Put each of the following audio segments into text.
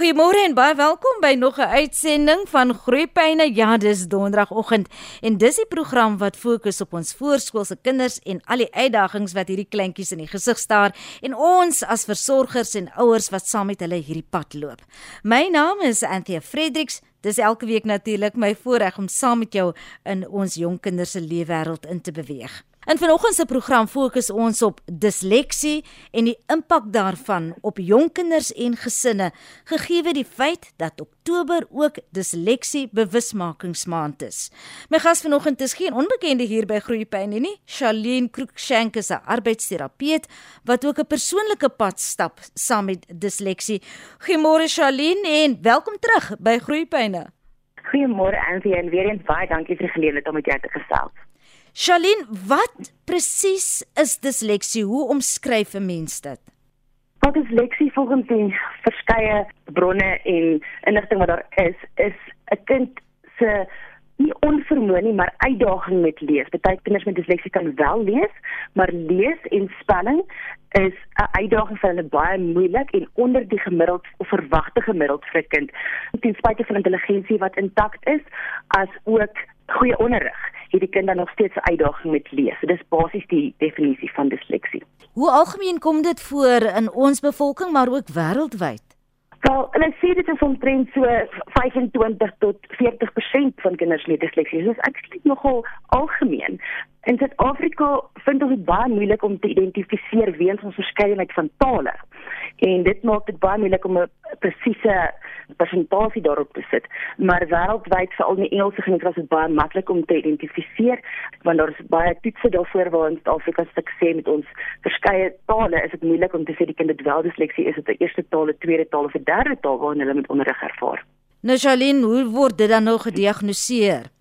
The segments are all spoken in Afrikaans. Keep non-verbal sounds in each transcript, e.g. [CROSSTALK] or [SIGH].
Goeiemôre en baie welkom by nog 'n uitsending van Groeipyne. Ja, dis donderdagoggend en dis die program wat fokus op ons voorskoolse kinders en al die uitdagings wat hierdie kleintjies in die gesig staar en ons as versorgers en ouers wat saam met hulle hierdie pad loop. My naam is Anthea Fredericks. Dis elke week natuurlik my voorreg om saam met jou in ons jong kinders se leefwêreld in te beweeg. In vanoggend se program fokus ons op disleksie en die impak daarvan op jong kinders en gesinne, gegee die feit dat Oktober ook disleksie bewusmakingsmaand is. My gas vanoggend is geen onbekende hier by Groepyne nie, Charlene Cruikshank is 'n arbeidsterapeut wat ook 'n persoonlike pad stap saam met disleksie. Goeiemôre Charlene en welkom terug by Groepyne. Goeiemôre Ansie en weer eens baie dankie vir die geleentheid om met jou te gesels. Charlene, wat presies is disleksie? Hoe omskryf 'n mens dit? Wat is disleksie volgens die verskeie bronne en inligting wat daar is, is 'n kind se nie onvermoë nie, maar uitdaging met lees. Party kinders met disleksie kan wel lees, maar lees en spelling is 'n uitdaging vir hulle baie moeilik en onder die gemiddeld of verwagte gemiddeld vir 'n kind. Ten spyte van intelligensie wat intakt is, as ook goeie onderrig het die kind dan nog steeds uitdaging met lees. So dis basies die definisie van disleksie. Hoe algemeen kom dit voor in ons bevolking maar ook wêreldwyd? Wel, en ek sê dit is omtrent so 25 tot 40% van kinders met disleksie. Dit is eintlik nogal algemeen. In Suid-Afrika vind ons dit baie moeilik om te identifiseer weens ons verskeidenheid van tale. En dit maak dit baie moeilik om 'n presiese persentasie daarop te sit. Maar wêreldwyd veral in Engelse gemeenskap is dit baie maklik om te identifiseer want daar is baie toetse daarvoor waar ons Afrika se sê met ons verskeie tale is dit moeilik om te sê die kind het wel disleksie is dit 'n eerste taal, 'n tweede taal of 'n derde taal waarin hulle met onderrig ervaar. Nou Charlene, hoe word dit dan nou gediagnoseer?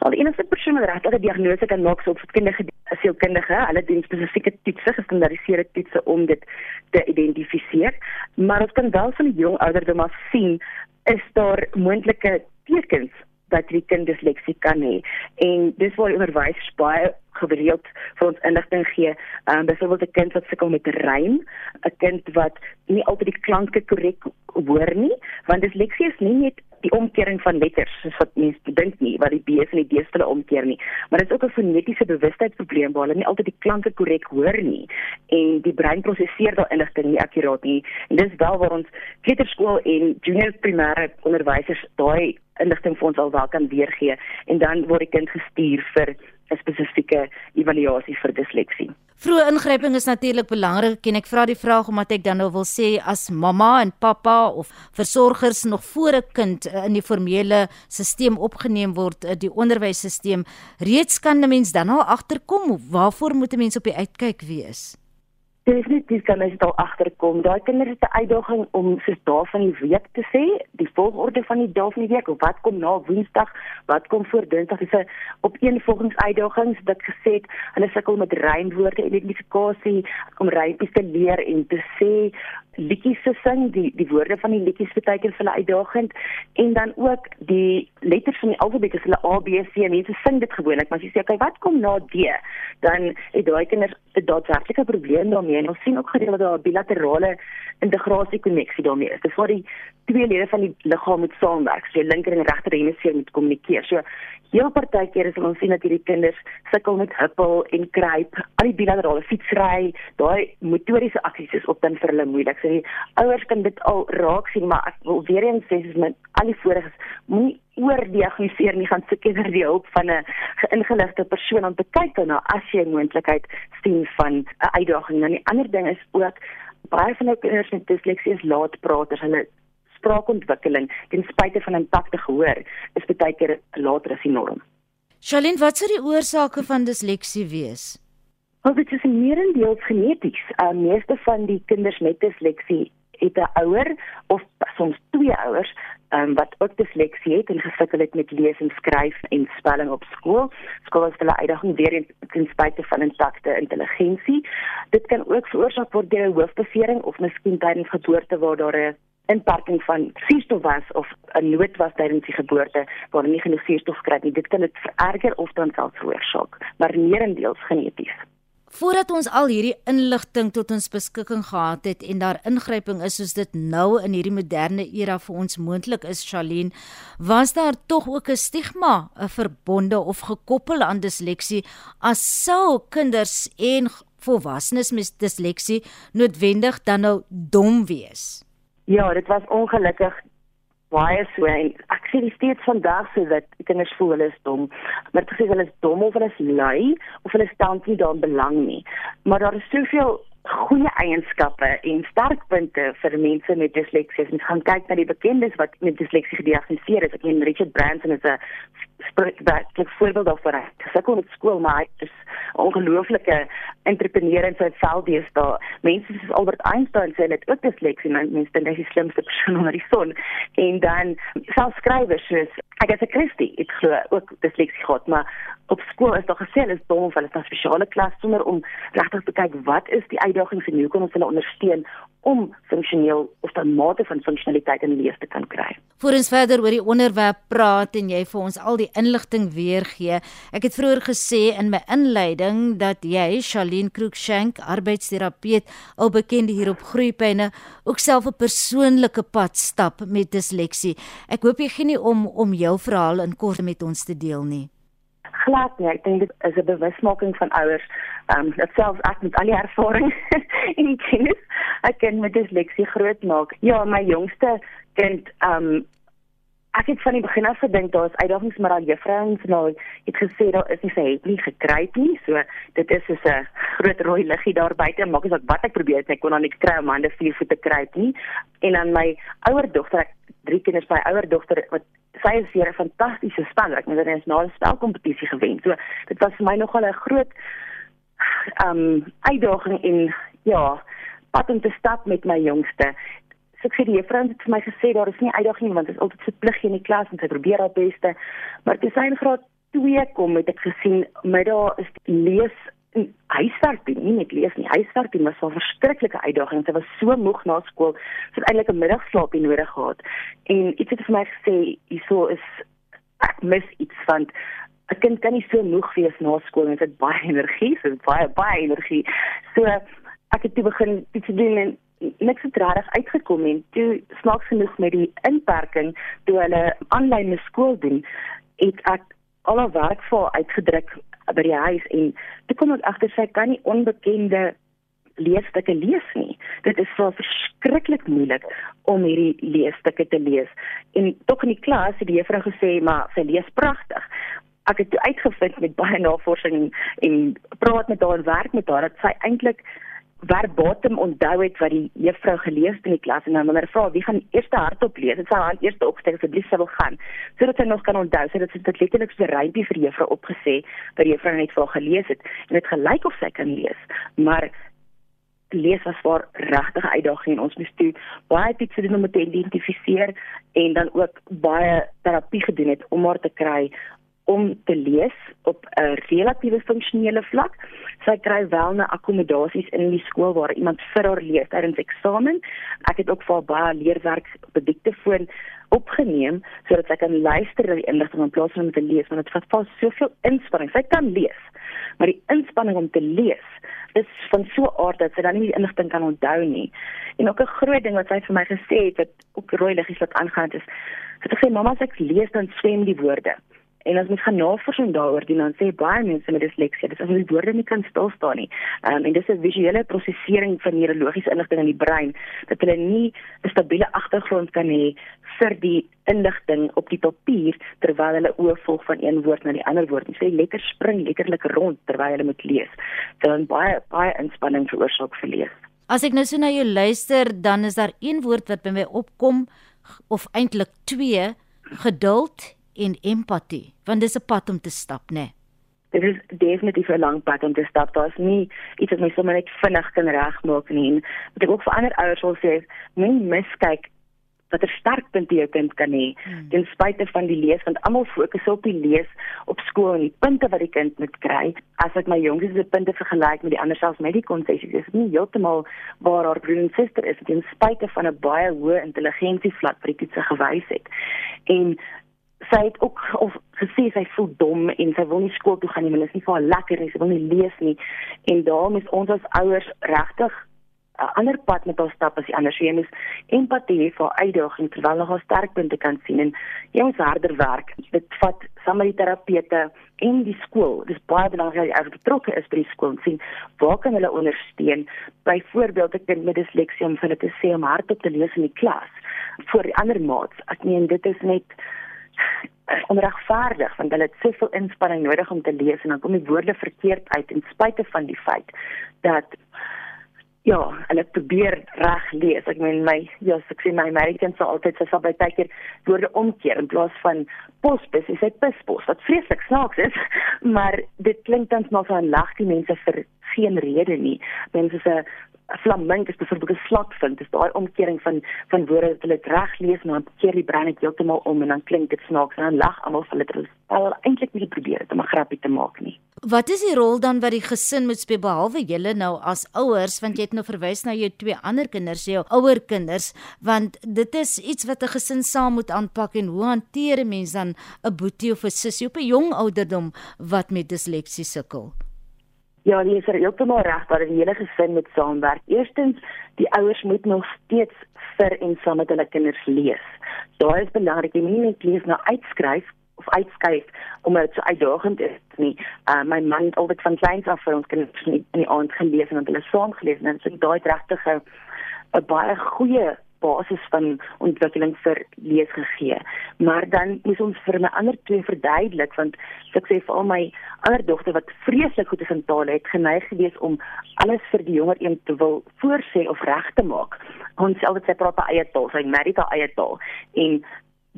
Al enige persoon wat regtig 'n diagnose kan maak so opvoedkundige sielkundige, hulle doen spesifieke toetse, gestandaardiseerde toetse om dit te identifiseer, maar ons kan wel van die jong ouderdom af sien is daar moontlike tekens dat die kind disleksie kan hê. En dis waar onderwysers baie gereeld vir ons inligting gee. Ehm um, byvoorbeeld 'n kind wat sukkel met rym, 'n kind wat nie altyd die klanke korrek hoor nie, want disleksie is nie net die omkering van letters soos wat mense dink nie wat die B's en die D's hulle omkeer nie. Maar dit is ook 'n fonetiese bewustheidsprobleem waar hulle nie altyd die klanke korrek hoor nie en die brein prosesseer daai inligting nie akkuraat nie. En dis wel waar ons kleuterskool en junior primêre onderwysers daai inligting vir ons al wel kan weergee en dan word die kind gestuur vir 'n spesifieke evaluasie vir disleksie. Vroeë ingryping is natuurlik belangrik en ek vra die vraag omdat ek dan nou wil sê as mamma en pappa of versorgers nog voor 'n kind eh, in die formele stelsel opgeneem word, eh, die onderwysstelsel, reeds kan 'n mens dan al agterkom waarvoor moet 'n mens op die uitkyk wees? Definitief kan mens daar agterkom. Daai kinders het 'n uitdaging om soos dae van die week te sê, die volgorde van die dae van die week wat kom na Woensdag, wat kom voor Dinsdag. Dis 'n opeenvolgings uitdagings wat gesê het, hulle sukkel met rymwoorde, identifikasie, om rypies te leer en te sê liedjies te sing, die die woorde van die liedjies beteken vir hulle uitdagend en dan ook die letters van die alfabet is hulle A B C. Mense sing dit gewoonlik, maar as jy sê, "Oké, wat kom na D?" dan het daai kinders 'n daadwerklike probleem daarmee en ons sien ook gereeld dat daar 'n bilaterale integrasie koneksie daarmee is. Dis waar die twee lede van die liggaam moet saamwerk, so die linker en regter hemisfeer moet kommunikeer. So heel partykeer is ons sien dat hierdie kinders sukkel met huppel en kruip, al die bilaterale fietsry, daai motoriese aksies is op dan vir hulle moeilik. So die ouers kan dit al raak sien, maar ek wil weer eens sê dis met al die voriges moenie oordiagnoseer nie gaan soek eerder die hulp van 'n geïngeligte persoon om te kyk daarna as jy 'n moontlikheid sien van 'n uitdaging. En die ander ding is ook baie van die kinders met disleksie is laatpraters. Hulle spraakontwikkeling ten spyte van intakte gehoor is baie keer later as die norm. Charlene, wat sou die oorsake van disleksie wees? Wel, dit is meerendeels geneties. Uh, meeste van die kinders met disleksie het 'n ouer of soms twee ouers um, wat ook disleksie het en gesukkel het met lees en skryf en spelling op skool. Skool is hulle uitdaging weer in ten spyte van intakte intelligensie. Dit kan ook veroorsaak word deur 'n hoofbevering of miskien tydens geboorte waar daar 'n inperking van suurstof was of 'n nood was tydens die geboorte waar nie genoeg suurstof kry nie. Dit kan dit vererger of dan selfs veroorsaak, maar meerendeels geneties. Voordat ons al hierdie inligting tot ons beskikking gehad het en daar ingryping is soos dit nou in hierdie moderne era vir ons moontlik is, Shalien, was daar tog ook 'n stigma, verbonde of gekoppel aan disleksie as sou kinders en volwassenes met disleksie noodwendig dan nou dom wees. Ja, dit was ongelukkig baie so en ek sê dit steeds vandag so dat kinders voel hulle is dom. Maar dit sê hulle is dom of hulle is lui of hulle staan nie daarin belang nie. Maar daar is soveel goeie eienskappe en sterkpunte vir mense met disleksie. Ons gaan kyk na die bekendes wat met disleksie gediagnoseer is. Ek meen Richard Branson is 'n spreekbaarlik voorbeeld daarvan. Sy kom op skool maar hy is 'n ongelooflike entrepreneur in sy veld dis daar. Mense soos Albert Einstein sê dit ook disleksie, mense dink hy is die slimste persoon [LAUGHS] onder die son. En dan self skrywers soos ek as 'n Christie, ek glo ook disleksie gehad, maar op skool is daar gesê hulle is dom hulle is 'n spesiale klas sonder om regtig te kyk wat is die uitdagings en hoe kan ons hulle ondersteun om funksioneel of 'n mate van funksionaliteit in lewe te kan kry. Voor ons verder oor die onderwerp praat en jy vir ons al die inligting weergee. Ek het vroeër gesê in my inleiding dat jy, Shalien Cruikshank, arbeidsterapeut, al bekend hier op Groepyne, ook self 'n persoonlike pad stap met disleksie. Ek hoop jy gee nie om om jou verhaal in kort met ons te deel nie glad nie. Ek dink dit is 'n bewusmaking van ouers. Ehm um, dat selfs ek met al die ervaring [LAUGHS] en kennis ek kan met disleksie groot maak. Ja, my jongste kind um, ek het van die begin af gedink daar is uitdagings maar al juffrouens nou het gesê daar is nie sy het nie gekry nie. So dit is so 'n groot rooi liggie daar buite. Maak as ek wat ek probeer het, ek kon dan nie kry om hande vier voete kry nie. En dan my ouer dogter, ek drie kinders by ouer dogter wat sy is hier 'n fantastiese span. Ek het 'n nasionale spelkompetisie gewen. So dit was vir my nogal 'n groot um, uitdaging en ja, pad om te stap met my jongste. So ek sê die juffrou het vir my gesê daar is nie uitdaging nie want dit is altyd so plig in die klas en sy probeer haar beste. Maar toe sy in graad 2 kom, het ek gesien my daar is lees huiswerk doen, nie net lees nie, huiswerk doen was 'n verskriklike uitdaging. Sy was so moeg na skool, sy het eintlik 'n middagslaap nodig gehad. En iets het vir my gesê, hierso is ek mis iets van 'n kind kan nie so moeg wees na skool en dit baie energie, so baie baie energie. So ek het toe begin iets doen en niks het reg uitgekom en toe snaaks genoeg met die inperking toe hulle aanlyn skool doen, het ek al haar werk vir uitgedruk by die huis en toe kom ek agter sy kan nie onbekende leesstukke lees nie. Dit is so verskriklik moeilik om hierdie leesstukke te lees. En tog in die klas het die juffrou gesê maar sy lees pragtig. Ek het uitgevind met baie navorsing en, en praat met haar en werk met haar dat sy eintlik verbatim onthou het wat die juffrou gelees het in die klas en dan hulle vra wie gaan eers hardop lees? En sy hand eers opsteek asseblief sy wil gaan. Sodat sy nog kan onthou sodat sy dit letterlik so 'n rympie vir juffrou opgesê wat die juffrou net vir haar gelees het en dit gelyk of sy kan lees. Maar lees was vir regtig uitdaging en ons moes toe baie iets doen om te identifiseer en dan ook baie terapie gedoen het om haar te kry om te lees op 'n relatiewe funksionele vlak. Sy kry wel 'n akkommodasies in die skool waar iemand vir haar lees tydens eksamen. Ek het ook vir haar baie leerwerk op 'n diktefoon opgeneem sodat sy kan luister na die inligting in plaas van om te lees want dit vat vas soveel inspanning. Sy kan lees, maar die inspanning om te lees is van so 'n aard dat sy dan nie die inligting kan onthou nie. En ook 'n groot ding wat sy vir my gesê het wat ook rooi liggies wat aangaan het is, sy het gesê mamma as ek lees dan swem die woorde. En as mens gaan navorsing daaroor doen, dan sê baie mense met disleksie, dis as hulle woorde nie kan stil staan nie. Ehm um, en dis 'n visuele prosesering van neurologiese inligting in die brein dat hulle nie 'n stabiele agtergrond kan hê vir die inligting op die papier terwyl hulle oë volg van een woord na die ander woord. Jy sê letters spring letterlik rond terwyl hulle moet lees. Dit dan baie baie inspanning veroorsaak vir lees. As ek nou so na jou luister, dan is daar een woord wat by my opkom of eintlik twee, geduld en empatie, want dis 'n pad om te stap, né? Nee. Dit is definitief 'n lang pad om te stap. Daar's nie iets wat my sommer net vinnig kan regmaak nie. Wat ek ook vir ander ouers wil sê, moenie miskyk wat 'n sterk punt jou kind kan hê hmm. ten spyte van die lees want almal fokus op die lees op skool en die punte wat die kind moet kry as ek my jongies se punte vergelyk met die ander selfs met die konsessies is nie heeltemal waar haar broer en suster is ten spyte van 'n baie hoë intelligensievlak wat die toetse gewys het en sy het ook of gesê sy voel dom en sy wil nie skool toe gaan nie, want dit is nie vir haar lekker nie, sy wil nie lees nie. En daarom is ons as ouers regtig 'n ander pad met haar stap as die ander. So jy moet empatie hê vir haar uitdaging terwyl haar sterkpunte kan sien en jy moet harder werk. Dit vat saam met die terapeute en die skool. Dit is baie belangrik dat jy as betrokke is by die skool en sien waar kan hulle ondersteun. Byvoorbeeld 'n kind met disleksie om hulle te sê om hardop te lees in die klas vir die ander maats. Ek meen dit is net onregverdig want hulle het soveel inspanning nodig om te lees en dan kom die woorde verkeerd uit ten spyte van die feit dat ja, hulle probeer reg lees. Ek meen my ja, ek sê my Americans sal altyd so baie keer woorde omkeer in plaas van posbus, is dit pispos. Wat vreeslik snaaks is, [LAUGHS] maar dit klink dan nog so 'n lag die mense vir geen rede nie. Mense 'n flamink is byvoorbeeld 'n slotvind. Dis daai omkering van van woorde wat hulle reg lees, maar dan keer die brein net heeltemal om en dan klink dit snaaks en dan lag almal vir hulle terwyl hulle eintlik nie probeer dit om 'n grappie te maak nie. Wat is die rol dan wat die gesin moet speel behalwe julle nou as ouers want jy het nou verwys na jou twee ander kinders, jou ouer kinders, want dit is iets wat 'n gesin saam moet aanpak en hoe hanteer 'n mens dan 'n boetie of 'n sussie op 'n jong ouderdom wat met disleksie sukkel? Ja, jy is heeltemal reg dat die hele gesin moet saamwerk. Eerstens, die ouers moet nog steeds vir en saam met hulle kinders lees. Daar is belangrik jy moet nie lees na uitskryf of uitskyf omdat dit so uitdagend is nie. Uh my man het altyd van kleins af vir ons kinders in die aand gelees en hulle saam gelees en dit is daai regtig 'n baie goeie basis van ontwikkeling vir lees gegee. Maar dan moet ons vir my ander twee verduidelik want ek sê vir al my ander dogter wat vreeslik goed is in taal het geneig gewees om alles vir die jonger een te wil voorsê of reg te maak. Ons sê altyd sy praat haar eie taal, sy marry haar eie taal en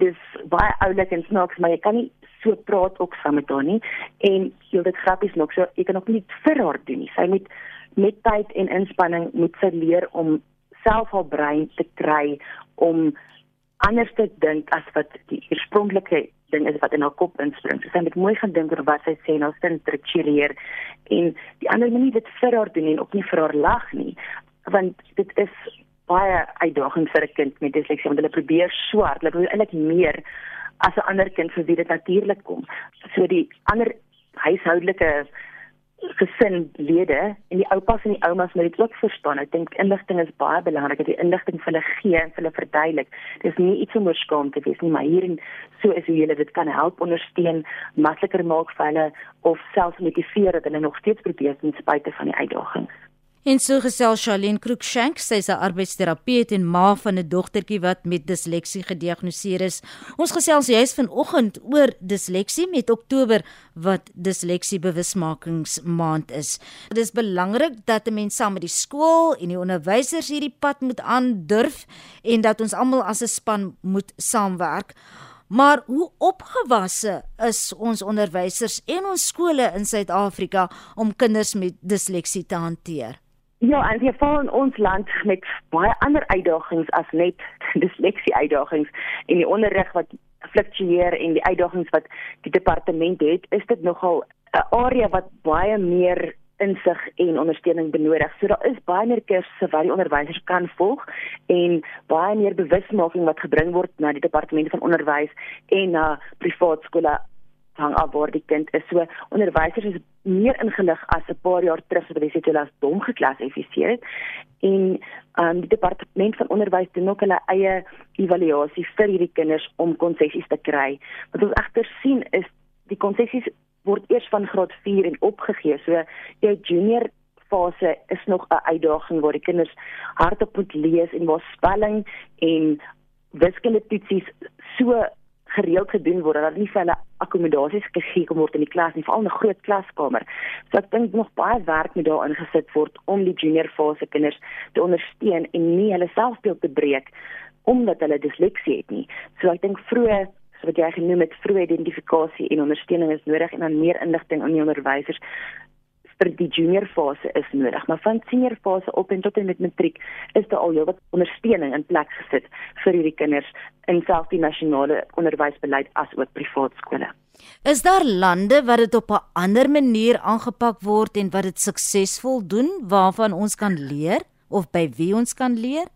dis baie oulik en snaaks maar jy kan nie so praat ook saam met haar nie en jy dit grappies nog so jy kan ook nie vir haar doen nie. Sy moet met tyd en inspanning moet sy leer om self haar brein te kry om anders te dink as wat die oorspronklike ding is wat in haar kop inspring. So sy moet mooi gaan dink oor wat sy sê en haar sin struktureer en die ander moenie dit vir haar doen en ook nie vir haar lag nie want dit is baie uitdagend vir 'n kind met disleksie want hulle probeer swart, hulle probeer eintlik meer as 'n ander kind vir wie dit natuurlik kom. So die ander huishoudelike gesinlede en die oupas en die oumas moet dit ook verstaan. Ek dink inligting is baie belangrik jy inligting vir hulle gee en vir hulle verduidelik. Dit is nie iets om oorskaam te wees nie, maar hierin so is hoe jy dit kan help ondersteun, makliker maak vir hulle of selfs motiveer dat hulle nog steeds probeer ten spyte van die uitdagings. En so gesels Charlene Cruikshank, sy is 'n arbeidsterapeut en ma van 'n dogtertjie wat met disleksie gediagnoseer is. Ons gesels juis vanoggend oor disleksie met Oktober wat disleksie bewusmakingsmaand is. Dit is belangrik dat 'n mens saam met die skool en die onderwysers hierdie pad moet aandurf en dat ons almal as 'n span moet saamwerk. Maar hoe opgewasse is ons onderwysers en ons skole in Suid-Afrika om kinders met disleksie te hanteer? Ja, en jy val in ons land met baie ander uitdagings as net [LAUGHS] disleksie uitdagings en die onderrig wat fluktueer en die uitdagings wat die departement het, is dit nogal 'n area wat baie meer insig en ondersteuning benodig. So daar is baie meer kursusse wat die onderwysers kan volg en baie meer bewusmaking wat gebring word na die departement van onderwys en na privaat skole hang af waar die kind is. So onderwysers is meer ingelig as 'n paar jaar terug hulle sê hulle as dom geklassifiseer het. En um, die departement van onderwys doen ook hulle eie evaluasie vir hierdie kinders om konsessies te kry. Wat ons egter sien is die konsessies word eers van graad 4 en opgegee. So jou junior fase is nog 'n uitdaging waar die kinders hardop moet lees en waar spelling en wiskunde toetsies so gereeld gedoen word dat nie vir hulle akkommodasies gegee kom word in die klas nie, veral in 'n groot klaskamer. So ek dink nog baie werk moet daarin gesit word om die junior fase kinders te ondersteun en nie hulle selfbeeld te breek omdat hulle disleksie het nie. So ek dink vroeë so wat jy genoem het vroeë identifikasie en ondersteuning is nodig en dan meer inligting aan die onderwysers vir die junior fase is nodig, maar van senior fase op en tot en met matriek is daar al heelwat ondersteuning in plek gesit vir hierdie kinders in selfs die nasionale onderwysbeleid as ook privaat skole. Is daar lande wat dit op 'n ander manier aangepak word en wat dit suksesvol doen waarvan ons kan leer of by wie ons kan leer?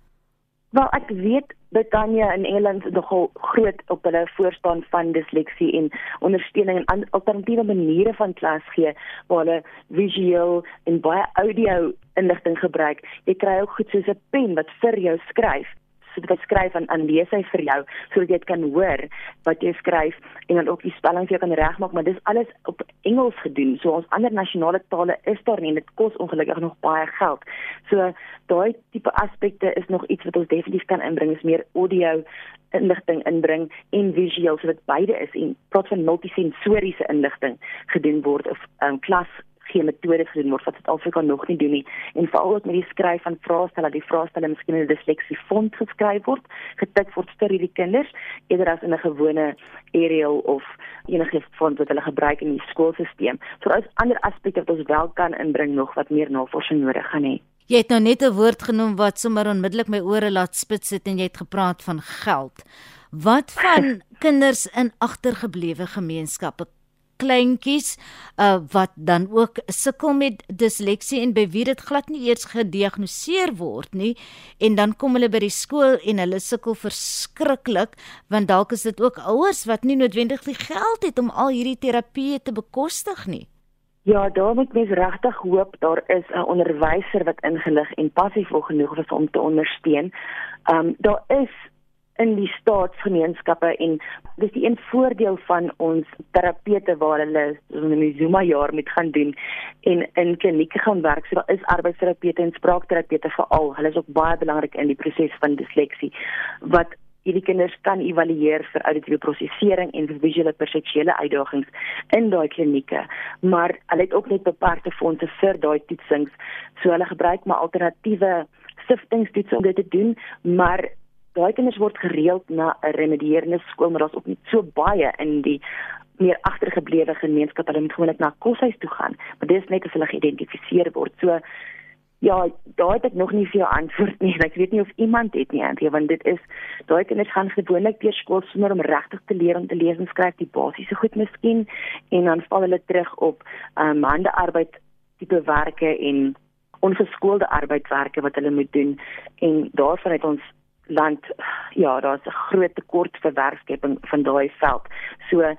Wel ek weet Britannia en Engeland nogal groot op hulle voorstaan van disleksie en ondersteuning en alternatiewe maniere van klas gee waar hulle visueel en baie audio inligting gebruik. Jy kry ook goed soos 'n pen wat vir jou skryf so dit skryf aan aan lees hy vir jou sodat jy dit kan hoor wat jy skryf en dan ook die spelling vir jou kan regmaak maar dis alles op Engels gedoen. So ons ander nasionale tale is daar nie dit kos ongelukkig nog baie geld. So daai tipe aspekte is nog iets wat ons definitief kan inbring. Is meer audio inligting inbring en visueel sodat beide is en praat van multisensoriese inligting gedoen word of um, klas geen metodes gedoen word wat Suid-Afrika nog nie doen nie en veral ook met die skryf van vraestelle dat die vraestelle miskien in 'n disleksie font geskryf word getik word vir hierdie kinders eerder as in 'n gewone aerial of enige font wat hulle gebruik in die skoolstelsel. So daar's ander aspekte wat ons wel kan inbring nog wat meer navorsing nodig gaan hê. Jy het nou net 'n woord genoem wat sommer onmiddellik my ore laat spits het en jy het gepraat van geld. Wat [LAUGHS] van kinders in agtergeblewe gemeenskappe? Kleintjies uh, wat dan ook sukkel met disleksie en by wie dit glad nie eers gediagnoseer word nie en dan kom hulle by die skool en hulle sukkel verskriklik want dalk is dit ook ouers wat nie noodwendig die geld het om al hierdie terapie te bekostig nie. Ja, daar moet mens regtig hoop daar is 'n onderwyser wat ingelig en passief genoeg is om te ondersteun. Ehm um, daar is in die staatsgemeenskappe en dis die een voordeel van ons terapeute waar hulle in die Zuma jaar moet gaan doen en in klinieke gaan werk. So daar is arbeidsterapeute en spraakterapeute veral. Hulle is ook baie belangrik in die proses van disleksie wat hierdie kinders kan evalueer vir auditiewe prosesering en vir visuele perseptuele uitdagings in daai klinieke. Maar hulle het ook net beperkte fondse vir daai toetsings. So hulle gebruik maar alternatiewe siftingstoetse om dit te doen, maar daai kinders word gereeld na 'n remedierende skool, maar daar's ook nie so baie in die meer agtergeblewe gemeenskap hulle moet gewoonlik na koshuis toe gaan, maar dis net as hulle geïdentifiseer word. So ja, daai het ek nog nie vir jou antwoord nie. Ek weet nie of iemand het nie antwoord want dit is daai kinders gaan gewoonlik deur skool sonder om regtig te leer om te lees en skryf die basiese goed miskien en dan val hulle terug op um, handearbeid tipe werke en ongeskoolde arbeidwerke wat hulle moet doen en daarvan het ons land ja, daar's 'n groot tekort vir werkskepping van daai veld. So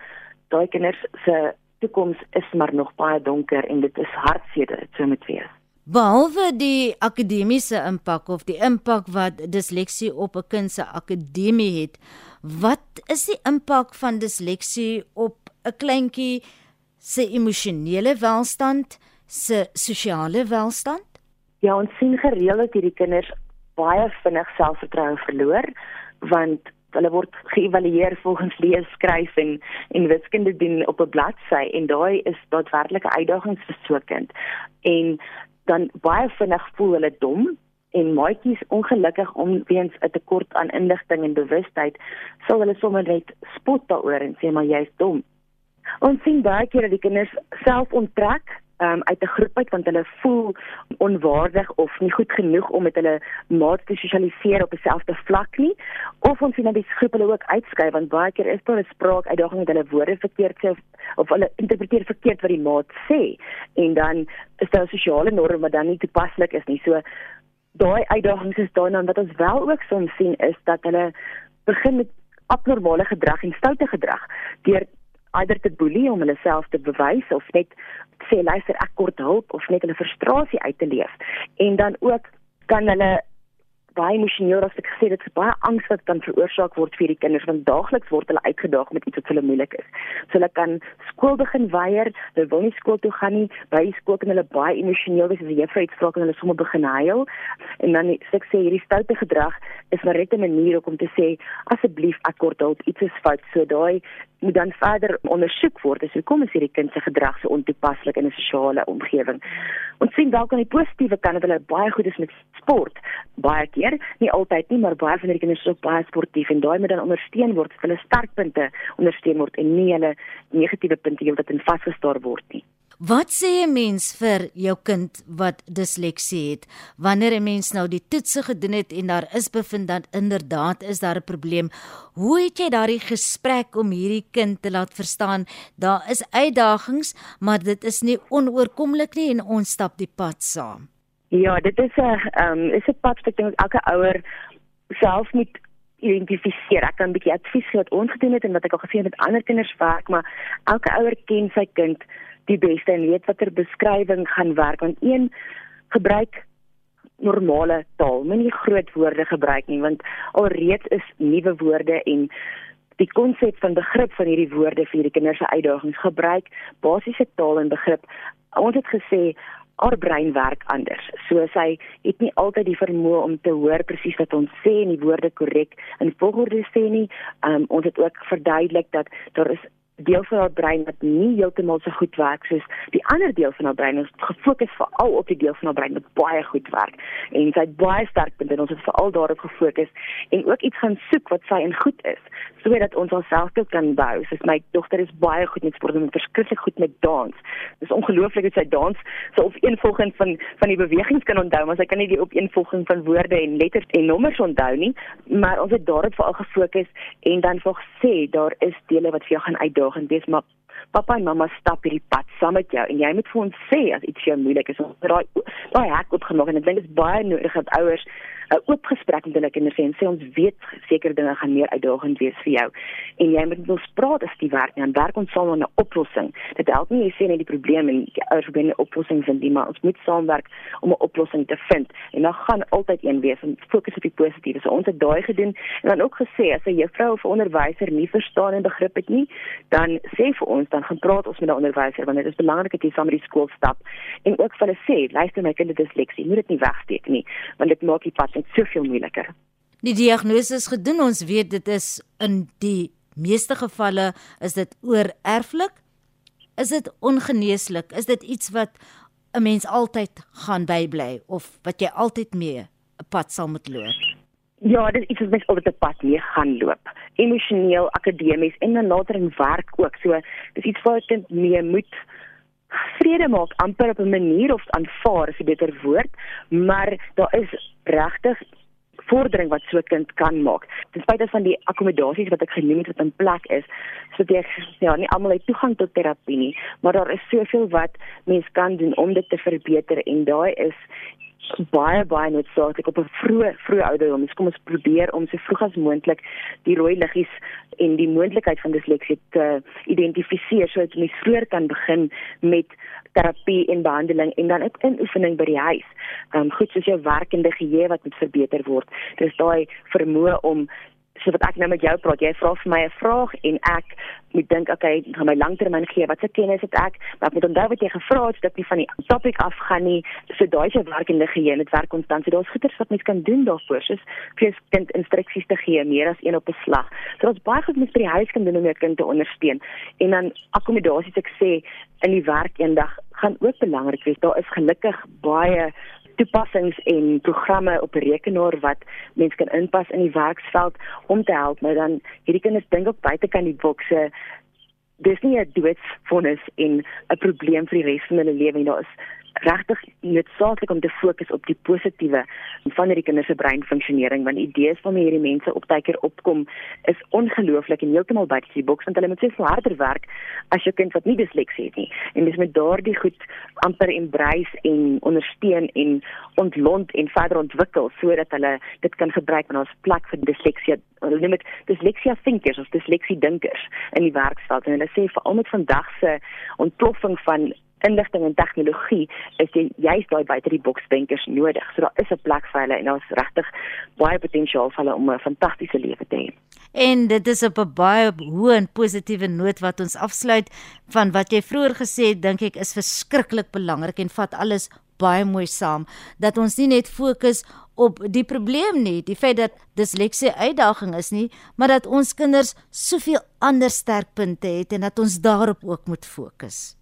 daai kinders se toekoms is maar nog baie donker en dit is hartseer dat dit so moet wees. Behalwe die akademiese impak of die impak wat disleksie op 'n kind se akademie het, wat is die impak van disleksie op 'n kleintjie se emosionele welstand, se sosiale welstand? Ja, ons sien gereeld dat hierdie kinders baie vinnig selfvertroue verloor want hulle word geëvalueer volgens lees, skryf en en wiskunde doen op 'n bladsy en daai is daadwerklike uitdagings vir so 'n kind. En dan baie vinnig voel hulle dom en maatjies ongelukkig om weens 'n tekort aan inligting en bewustheid sal hulle sommer net spot daaroor en sê maar jy's dom. Ons sien baie keer dat die kinders self onttrek um, uit 'n groep uit want hulle voel onwaardig of nie goed genoeg om met hulle maats te sosialiseer op dieselfde vlak nie. Of ons sien dat die groep hulle ook uitskuif want baie keer is daar 'n spraak uitdaging met hulle woorde verkeerd sê of, of hulle interpreteer verkeerd wat die maat sê. En dan is daar 'n sosiale norm wat dan nie toepaslik is nie. So daai uitdagings is daarna wat ons wel ook soms sien is dat hulle begin met abnormale gedrag en stoute gedrag deur eider te boelie om hulle self te bewys of net sê luister ek kort hulp of net hulle frustrasie uit te leef. En dan ook kan hulle baie emosioneel as ek gesê dit is baie angs wat kan veroorsaak word vir die kinders want daagliks word hulle uitgedaag met iets wat hulle moeilik is. So hulle kan skool begin weier, hulle wil nie skool toe gaan nie, by skool kan hulle baie emosioneel wees as die juffrou iets vra en hulle sommer begin huil. En dan sê sê hierdie stoute gedrag is maar net 'n manier om te sê asseblief ek kort hulp, iets is fout. So daai moet dan verder ondersoek word as hoekom is hierdie kind se gedrag so ontoepaslik in 'n sosiale omgewing. Ons sien dalk aan die positiewe kant dat hulle baie goed is met sport. Baie keer, nie altyd nie, maar baie van hierdie kinders is ook baie sportief en daai moet dan ondersteun word, hulle sterkpunte ondersteun word en nie hulle negatiewe punte heeltyd in vasgestaar word nie. Wat sê 'n mens vir jou kind wat disleksie het wanneer 'n mens nou die toetse gedoen het en daar is bevind dat inderdaad is daar 'n probleem? Hoe het jy daardie gesprek om hierdie kind te laat verstaan daar is uitdagings, maar dit is nie onoorkomlik nie en ons stap die pad saam? Ja, dit is 'n ehm um, is 'n pad wat ek dink elke ouer self moet identifiseer. Ek kan 'n bietjie advies gee wat ons gedoen het en wat ek al gesien het met ander kinders werk, maar elke ouer ken sy kind die beste en weet watter beskrywing gaan werk want een gebruik normale taal, moenie groot woorde gebruik nie want alreeds is nuwe woorde en die konsep van begrip van hierdie woorde vir hierdie kinders se uitdagings gebruik basiese taal en begrip. Ons het gesê haar brein werk anders. So sy het nie altyd die vermoë om te hoor presies wat ons sê en die woorde korrek in volgorde sê nie. Um, ons het ook verduidelik dat daar is deel van haar brein wat nie heeltemal so goed werk soos die ander deel van haar brein. Ons gefokus veral op die deel van haar brein wat baie goed werk en sy het baie sterk punte en ons het veral daarop gefokus en ook iets gaan soek wat sy in goed is sodat ons onsself kan bou. Soos my dogter is baie goed met sport en verskriklik goed met dans. Dit is ongelooflik hoe sy dans so op eenvolging van van die bewegings kan onthou, maar sy kan nie die opeenvolging van woorde en letters en nommers onthou nie. Maar ons het daarop veral gefokus en dan vir sê daar is dele wat vir jou gaan uitdaag uitdagend wees, maar pappa en mamma stap hierdie pad saam met jou en jy moet vir ons sê as iets vir jou moeilik is. Ons raai daai hek oopgemaak en ek dink dit is baie nodig dat ouers 'n oop gesprek met hulle kinders hê en sê ons weet sekere dinge gaan meer uitdagend wees vir jou en jy moet met ons praat as dit werk en werk ons saam aan 'n oplossing. Dit help nie jy sê net die probleem en die ouers probeer 'n oplossing vind nie, maar ons moet saamwerk om 'n oplossing te vind en dan gaan altyd een wees en fokus op die positiewe. So ons het daai gedoen en dan ook gesê as 'n juffrou of 'n onderwyser nie verstaan en begrip het nie, dan sê vir ons dan gaan praat ons met 'n onderwyser want dit is belangrik dat jy saam met die skool stap en ook vir hulle sê luister my kind het disleksie, moet dit nie wegsteek nie want dit maak die pad net soveel moeiliker. Die diagnose is gedoen. Ons weet dit is in die meeste gevalle is dit oorerflik. Is dit ongeneeslik? Is dit iets wat 'n mens altyd gaan bybly of wat jy altyd mee 'n pad sal moet loop? Ja, dit is iets wat mens altyd 'n pad mee gaan loop. Emosioneel, akademies en dan later in werk ook. So, dis iets wat jy mee moet vrede maak amper op 'n manier of aanvaar is 'n beter woord, maar daar is regtig vordering wat so 'n kind kan maak. Ten spyte van die akkommodasies wat ek genoem het wat in plek is, so dit ja, nie almal het toegang tot terapie nie, maar daar is soveel wat mens kan doen om dit te verbeter en daai is baie baie noodsaaklik op 'n vroeë vroeë ouderdom. Ons kom ons probeer om so vroeg as moontlik die rooi liggies en die moontlikheid van disleksie te identifiseer sodat ons vroeër kan begin met terapie en behandeling en dan ook inoefening by die huis. Ehm um, goed soos jou werkende geheue wat moet verbeter word. Dis daai vermoë om so wat ek nou met jou praat, jy vra vir my 'n vraag en ek moet dink, okay, gaan my langtermyn gee, wat se kennis het ek? Maar ek moet onthou wat jy gevra het, dat jy van die topic afgaan nie. So daai se werk in die geheue, dit werk konstant. So daar's goeders wat mens kan doen daarvoor, soos jou kind instruksies te gee meer as een op 'n slag. So daar's baie goed mens by die huis kan doen om jou kind te ondersteun. En dan akkommodasies ek sê in die werk eendag gaan ook belangrik wees. Daar is gelukkig baie toepassings en programme op 'n rekenaar wat mense kan inpas in die werksveld om te help, maar dan hierdie kinders dink ook buite kan die bokse. Dis nie 'n doodsvonnis en 'n probleem vir die res van hulle lewe nie. Daar is regtig noodsaaklik om te fokus op die positiewe van hierdie kinders se breinfunksionering want idees van hierdie mense op tydker opkom is ongelooflik en heeltemal buite die boks want hulle moet soveel harder werk as jou kind wat nie disleksie het nie. En dis met daardie goed amper embrace en ondersteun en ontlont en verder ontwikkel sodat hulle dit kan gebruik in ons plek vir disleksie hulle noem dit disleksia thinkers of disleksie dinkers in die werksveld en hulle sê veral met vandag se ontploffing van inligting en tegnologie is jy juist daai buite die boks denkers nodig. So daar is 'n plek vir hulle en daar's regtig baie potensiaal vir hulle om 'n fantastiese lewe te hê. En dit is op 'n baie hoë en positiewe noot wat ons afsluit van wat jy vroeër gesê het, dink ek is verskriklik belangrik en vat alles baie mooi saam dat ons nie net fokus op die probleem nie, die feit dat disleksie uitdaging is nie, maar dat ons kinders soveel ander sterkpunte het en dat ons daarop ook moet fokus.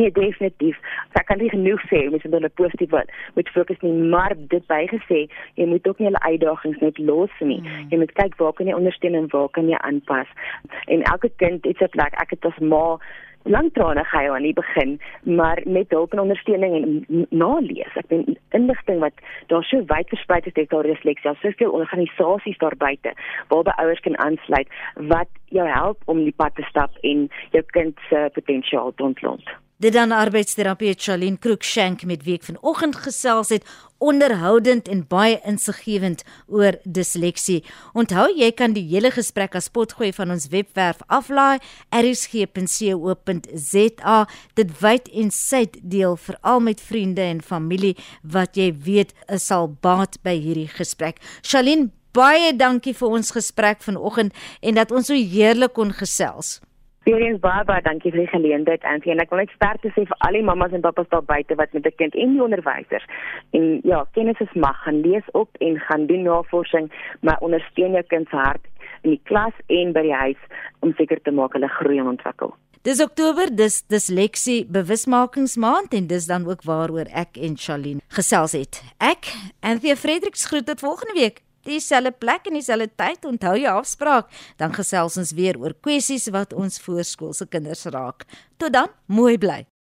Nee, definitief. Ek kan nie genoeg sê om dit net positief wat met fokus nie, maar dit bygesê, jy moet ook nie hulle uitdagings net los nie. Hmm. Jy moet kyk waar kan jy ondersteun en waar kan jy aanpas. En elke kind het sy plek. Ek het as ma lank trane gehou aan die begin, maar met hulp en ondersteuning en nalees. Ek ben inligting wat daar so wyd versprei is, daar is leksie, soveel organisasies daar buite waarby ouers kan aansluit wat jou help om die pad te stap en jou kind se potensiaal te ontlont. Dit dan arbeidsterapeut Charlene Krookshank met wie ek vanoggend gesels het onderhoudend en baie insiggewend oor disleksie. Onthou jy kan die hele gesprek as potgooi van ons webwerf aflaai rsg.co.za. Dit wyd en suid deel veral met vriende en familie wat jy weet sal baat by hierdie gesprek. Charlene Baie dankie vir ons gesprek vanoggend en dat ons so heerlik kon gesels. Weereens baie baie dankie vir die geleentheid Anthony en ek wil net sterkte sê vir al die mammas en pappas daar buite wat met 'n kind en die onderwysers. En ja, kennis is mag. Gaan lees op en gaan doen navorsing, maar ondersteun jou kind se hart in die klas en by die huis om seker te maak hulle groei en ontwikkel. Dis Oktober, dis disleksie bewusmakingsmaand en dis dan ook waaroor ek en Charlene gesels het. Ek, Anthea Fredericks groet tot volgende week dieselfde plek en dieselfde tyd. Onthou jou afspraak, dan gesels ons weer oor kwessies wat ons voorskoolse kinders raak. Tot dan, mooi bly.